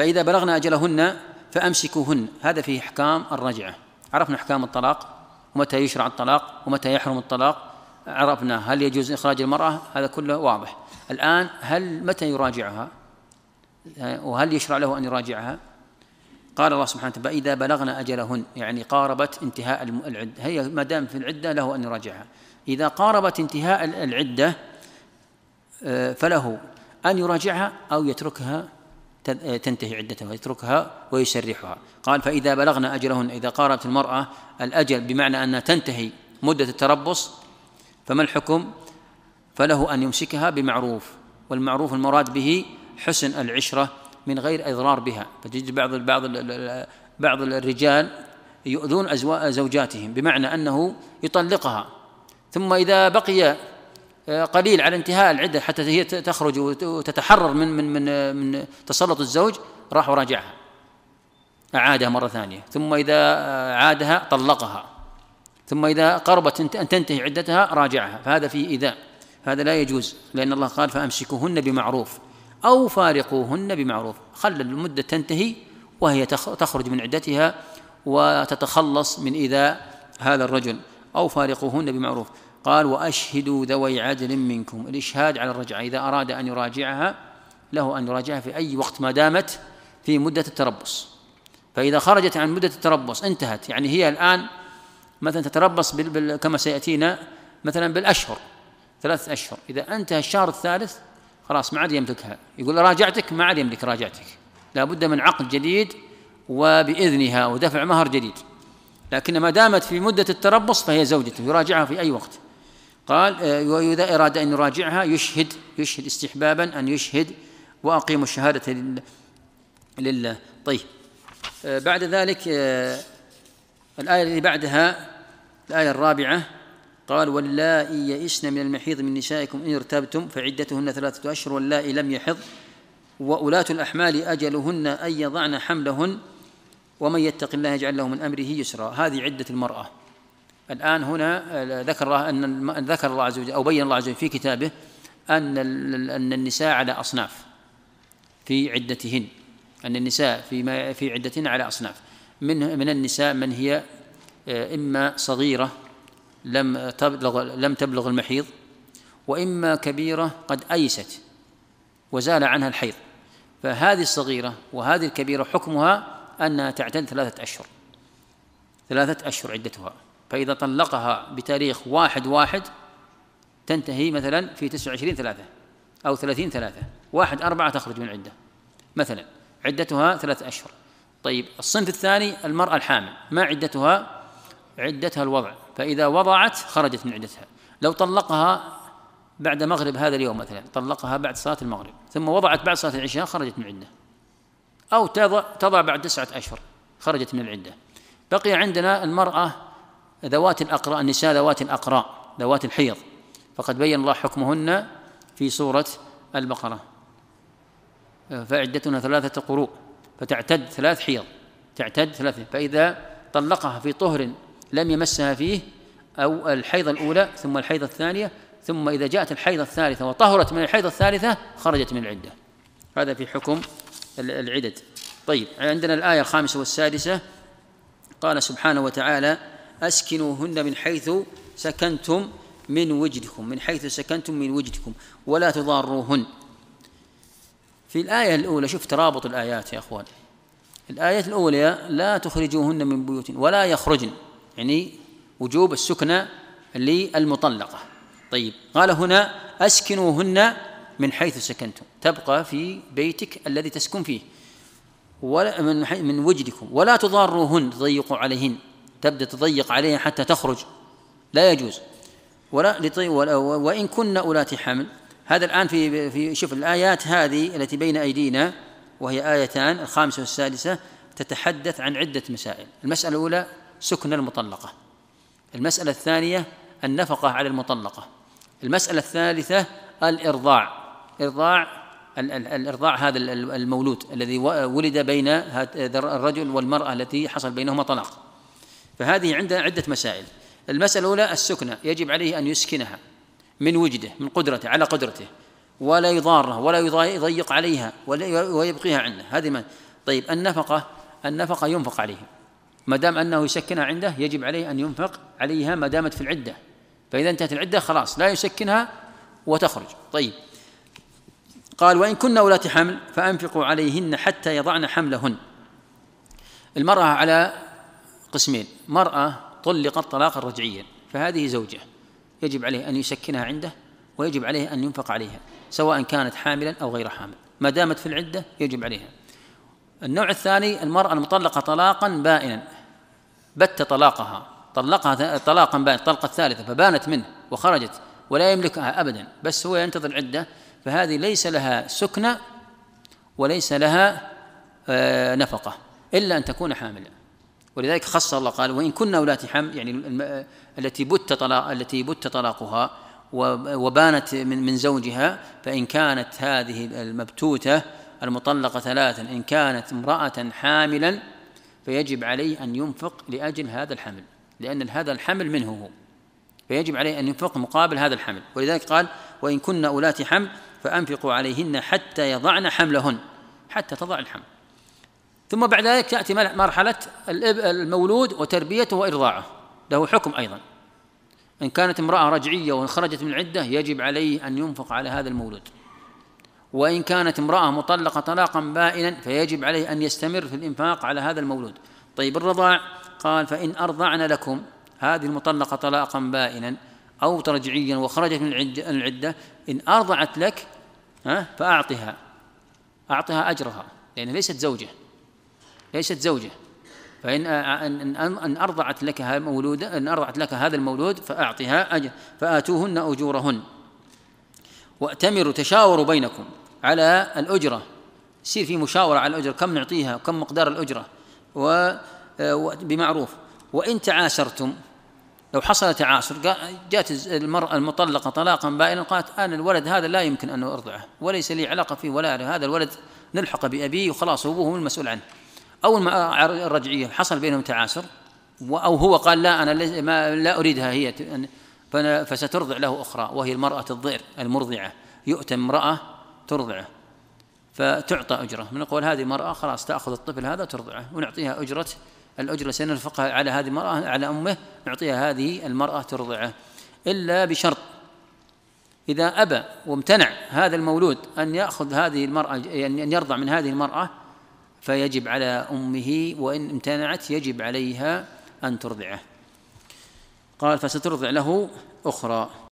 فإذا بلغنا أجلهن فأمسكوهن. هذا فيه أحكام الرجعة. عرفنا أحكام الطلاق ومتى يشرع الطلاق ومتى يحرم الطلاق. عرفنا هل يجوز إخراج المرأة؟ هذا كله واضح. الآن هل متى يراجعها؟ وهل يشرع له أن يراجعها؟ قال الله سبحانه وتعالى إذا بلغنا أجلهن. يعني قاربت انتهاء العدة هي ما دام في العدة له أن يراجعها. إذا قاربت انتهاء العدة آه، فله أن يراجعها أو يتركها تنتهي عدتها ويتركها ويسرحها. قال فإذا بلغنا أجلهن إذا قاربت المرأة الأجل بمعنى أنها تنتهي مدة التربص فما الحكم؟ فله أن يمسكها بمعروف والمعروف المراد به حسن العشرة من غير إضرار بها. فتجد بعض بعض بعض الرجال يؤذون زوجاتهم بمعنى أنه يطلقها. ثم إذا بقي آه، قليل على انتهاء العدة حتى هي تخرج وتتحرر من من من من تسلط الزوج راح وراجعها. أعادها مرة ثانية. ثم إذا آه، عادها طلقها. ثم إذا قربت أن تنتهي عدتها راجعها. فهذا فيه إيذاء. هذا لا يجوز. لأن الله قال فأمسكوهن بمعروف أو فارقوهن بمعروف. خل المدة تنتهي وهي تخرج من عدتها وتتخلص من إيذاء هذا الرجل. أو فارقوهن بمعروف. قال وأشهدوا ذوي عدل منكم. الإشهاد على الرجعة إذا أراد أن يراجعها له أن يراجعها في أي وقت ما دامت في مدة التربص. فإذا خرجت عن مدة التربص انتهت. يعني هي الآن مثلا تتربص كما سيأتينا مثلا بالأشهر ثلاثة أشهر. إذا أنتهى الشهر الثالث خلاص ما عاد يملكها. يقول راجعتك؟ ما عاد يملك راجعتك. لا بد من عقد جديد وبإذنها ودفع مهر جديد. لكن ما دامت في مدة التربص فهي زوجته يراجعها في أي وقت. قال آه، وإذا أراد أن يراجعها يشهد يشهد استحبابا أن يشهد وأقيموا الشهادة لله. طيب. آه، بعد ذلك آه، الآية اللي بعدها الآية الرابعة قال واللائي يئسن من المحيض من نسائكم إن ارتبتم فعدتهن ثلاثة أشهر واللائي لم يحض وأولاة الأحمال أجلهن أن يضعن حملهن ومن يتق الله يجعل له من أمره يسرا. هذه عدة المرأة. الآن هنا ذكر الله أن ذكر الله عز وجل أو بين الله عز وجل في كتابه أن أن النساء على أصناف في عدتهن. أن النساء في في عدتهن على أصناف. من من النساء من هي آه، إما صغيرة لم تبلغ لم تبلغ المحيض وإما كبيرة قد أيست وزال عنها الحيض. فهذه الصغيرة وهذه الكبيرة حكمها أنها تعتد ثلاثة أشهر. ثلاثة أشهر عدتها. فإذا طلقها بتاريخ واحد واحد تنتهي مثلا في تسعة وعشرين ثلاثة أو ثلاثين ثلاثة. واحد أربعة تخرج من العدة مثلا عدتها ثلاثة أشهر. طيب الصنف الثاني المرأة الحامل. ما عدتها؟ عدتها الوضع. فإذا وضعت خرجت من عدتها. لو طلقها بعد مغرب هذا اليوم مثلا طلقها بعد صلاة المغرب ثم وضعت بعد صلاة العشاء خرجت من العدة أو تضع, تضع بعد تسعة أشهر خرجت من العدة. بقي عندنا المرأة ذوات الأقراء النساء ذوات الأقراء ذوات الحيض. فقد بين الله حكمهن في سورة البقرة. فعدتنا ثلاثة قروء فتعتد ثلاث حيض تعتد ثلاثة فإذا طلقها في طهر لم يمسها فيه أو الحيضة الأولى ثم الحيضة الثانية ثم إذا جاءت الحيضة الثالثة وطهرت من الحيضة الثالثة خرجت من العدة. هذا في حكم العدد. طيب عندنا الآية الخامسة والسادسة. قال سبحانه وتعالى أسكنوهن من حيث سكنتم من وجدكم من حيث سكنتم من وجدكم ولا تضاروهن. في الآية الأولى شوف ترابط الآيات يا أخوان. الآية الأولى لا تخرجوهن من بيوت ولا يخرجن يعني وجوب السكنى للمطلقة. طيب قال هنا أسكنوهن من حيث سكنتم تبقى في بيتك الذي تسكن فيه ولا من من وجدكم ولا تضاروهن تضيقوا عليهن. تبدأ تضيق عليهن حتى تخرج. لا يجوز. ولا وإن كن أولات حمل. هذا الآن في في شوف الآيات هذه التي بين أيدينا وهي آيتان الخامسة والسادسة تتحدث عن عدة مسائل. المسألة الأولى سكن المطلقة. المسألة الثانية النفقة على المطلقة. المسألة الثالثة الإرضاع. إرضاع الإرضاع هذا المولود الذي ولد بين الرجل والمرأة التي حصل بينهما طلاق. فهذه عندها عدة مسائل. المسألة الأولى السكنة يجب عليه أن يسكنها من وجده من قدرته على قدرته ولا يضارها ولا يضيق عليها ولا ويبقيها عنده. هذه ما طيب النفقة النفقة ينفق عليها ما دام أنه يسكنها عنده يجب عليه أن ينفق عليها ما دامت في العدة. فإذا انتهت العدة خلاص لا يسكنها وتخرج. طيب. قال وإن كن ولاة حمل فأنفقوا عليهن حتى يضعن حملهن. المرأة على قسمين. مرأة طلقت طلاقا رجعيا فهذه زوجة يجب عليه أن يسكنها عنده ويجب عليه أن ينفق عليها سواء كانت حاملا أو غير حامل. ما دامت في العدة يجب عليها. النوع الثاني المرأة المطلقة طلاقا بائنا بت طلاقها طلقها طلاقا بائنا الطلقة الثالثة فبانت منه وخرجت ولا يملكها أبدا بس هو ينتظر عدة فهذه ليس لها سكنى وليس لها آه، نفقة إلا أن تكون حاملا. ولذلك خص الله قال وإن كنا أولات حمل يعني التي بت طلاق التي بت طلاقها وبانت من من زوجها فإن كانت هذه المبتوتة المطلقة ثلاثا إن كانت امرأة حاملا فيجب عليه أن ينفق لأجل هذا الحمل لأن هذا الحمل منه هو؟ فيجب عليه أن ينفق مقابل هذا الحمل. ولذلك قال وإن كن أولات حمل فأنفقوا عليهن حتى يضعن حملهن حتى تضع الحمل. ثم بعد ذلك تأتي مرحلة المولود وتربيته وإرضاعه. له حكم أيضا. إن كانت امرأة رجعية وإن خرجت من العدة يجب عليه أن ينفق على هذا المولود. وإن كانت امرأة مطلقة طلاقا بائنا فيجب عليه أن يستمر في الإنفاق على هذا المولود. طيب الرضاع؟ قال فإن أرضعن لكم هذه المطلقة طلاقا بائنا أو ترجعيا وخرجت من العدة إن أرضعت لك ها فأعطها. أعطها أجرها. لأن ليست زوجة. ليست زوجة. فإن أن أرضعت لك مولودة أن أرضعت لك هذا المولود فأعطها أجر فآتوهن أجورهن. وأتمروا تشاوروا بينكم على الأجرة. يصير في مشاورة على الأجرة. كم نعطيها؟ كم مقدار الأجرة؟ وبمعروف وإن تعاسرتم لو حصل تعاسر جاءت المرأة المطلقة طلاقا بائنا قالت أنا الولد هذا لا يمكن أن أرضعه. وليس لي علاقة فيه ولا هذا الولد نلحق بأبيه وخلاص أبوه هو المسؤول عنه. أو الرجعية حصل بينهم تعاسر أو هو قال لا أنا ما لا أريدها هي. فسترضع له أخرى وهي المرأة الضئر المرضعة. يؤتى امرأة ترضعه فتعطى أجرة. نقول هذه المرأة خلاص تأخذ الطفل هذا ترضعه ونعطيها أجرة. الأجرة سننفقها على هذه المرأة على أمه نعطيها هذه المرأة ترضعه. إلا بشرط إذا أبى وامتنع هذا المولود أن يأخذ هذه المرأة يعني أن يرضع من هذه المرأة فيجب على أمه وإن امتنعت يجب عليها أن ترضعه. قال فسترضع له أخرى.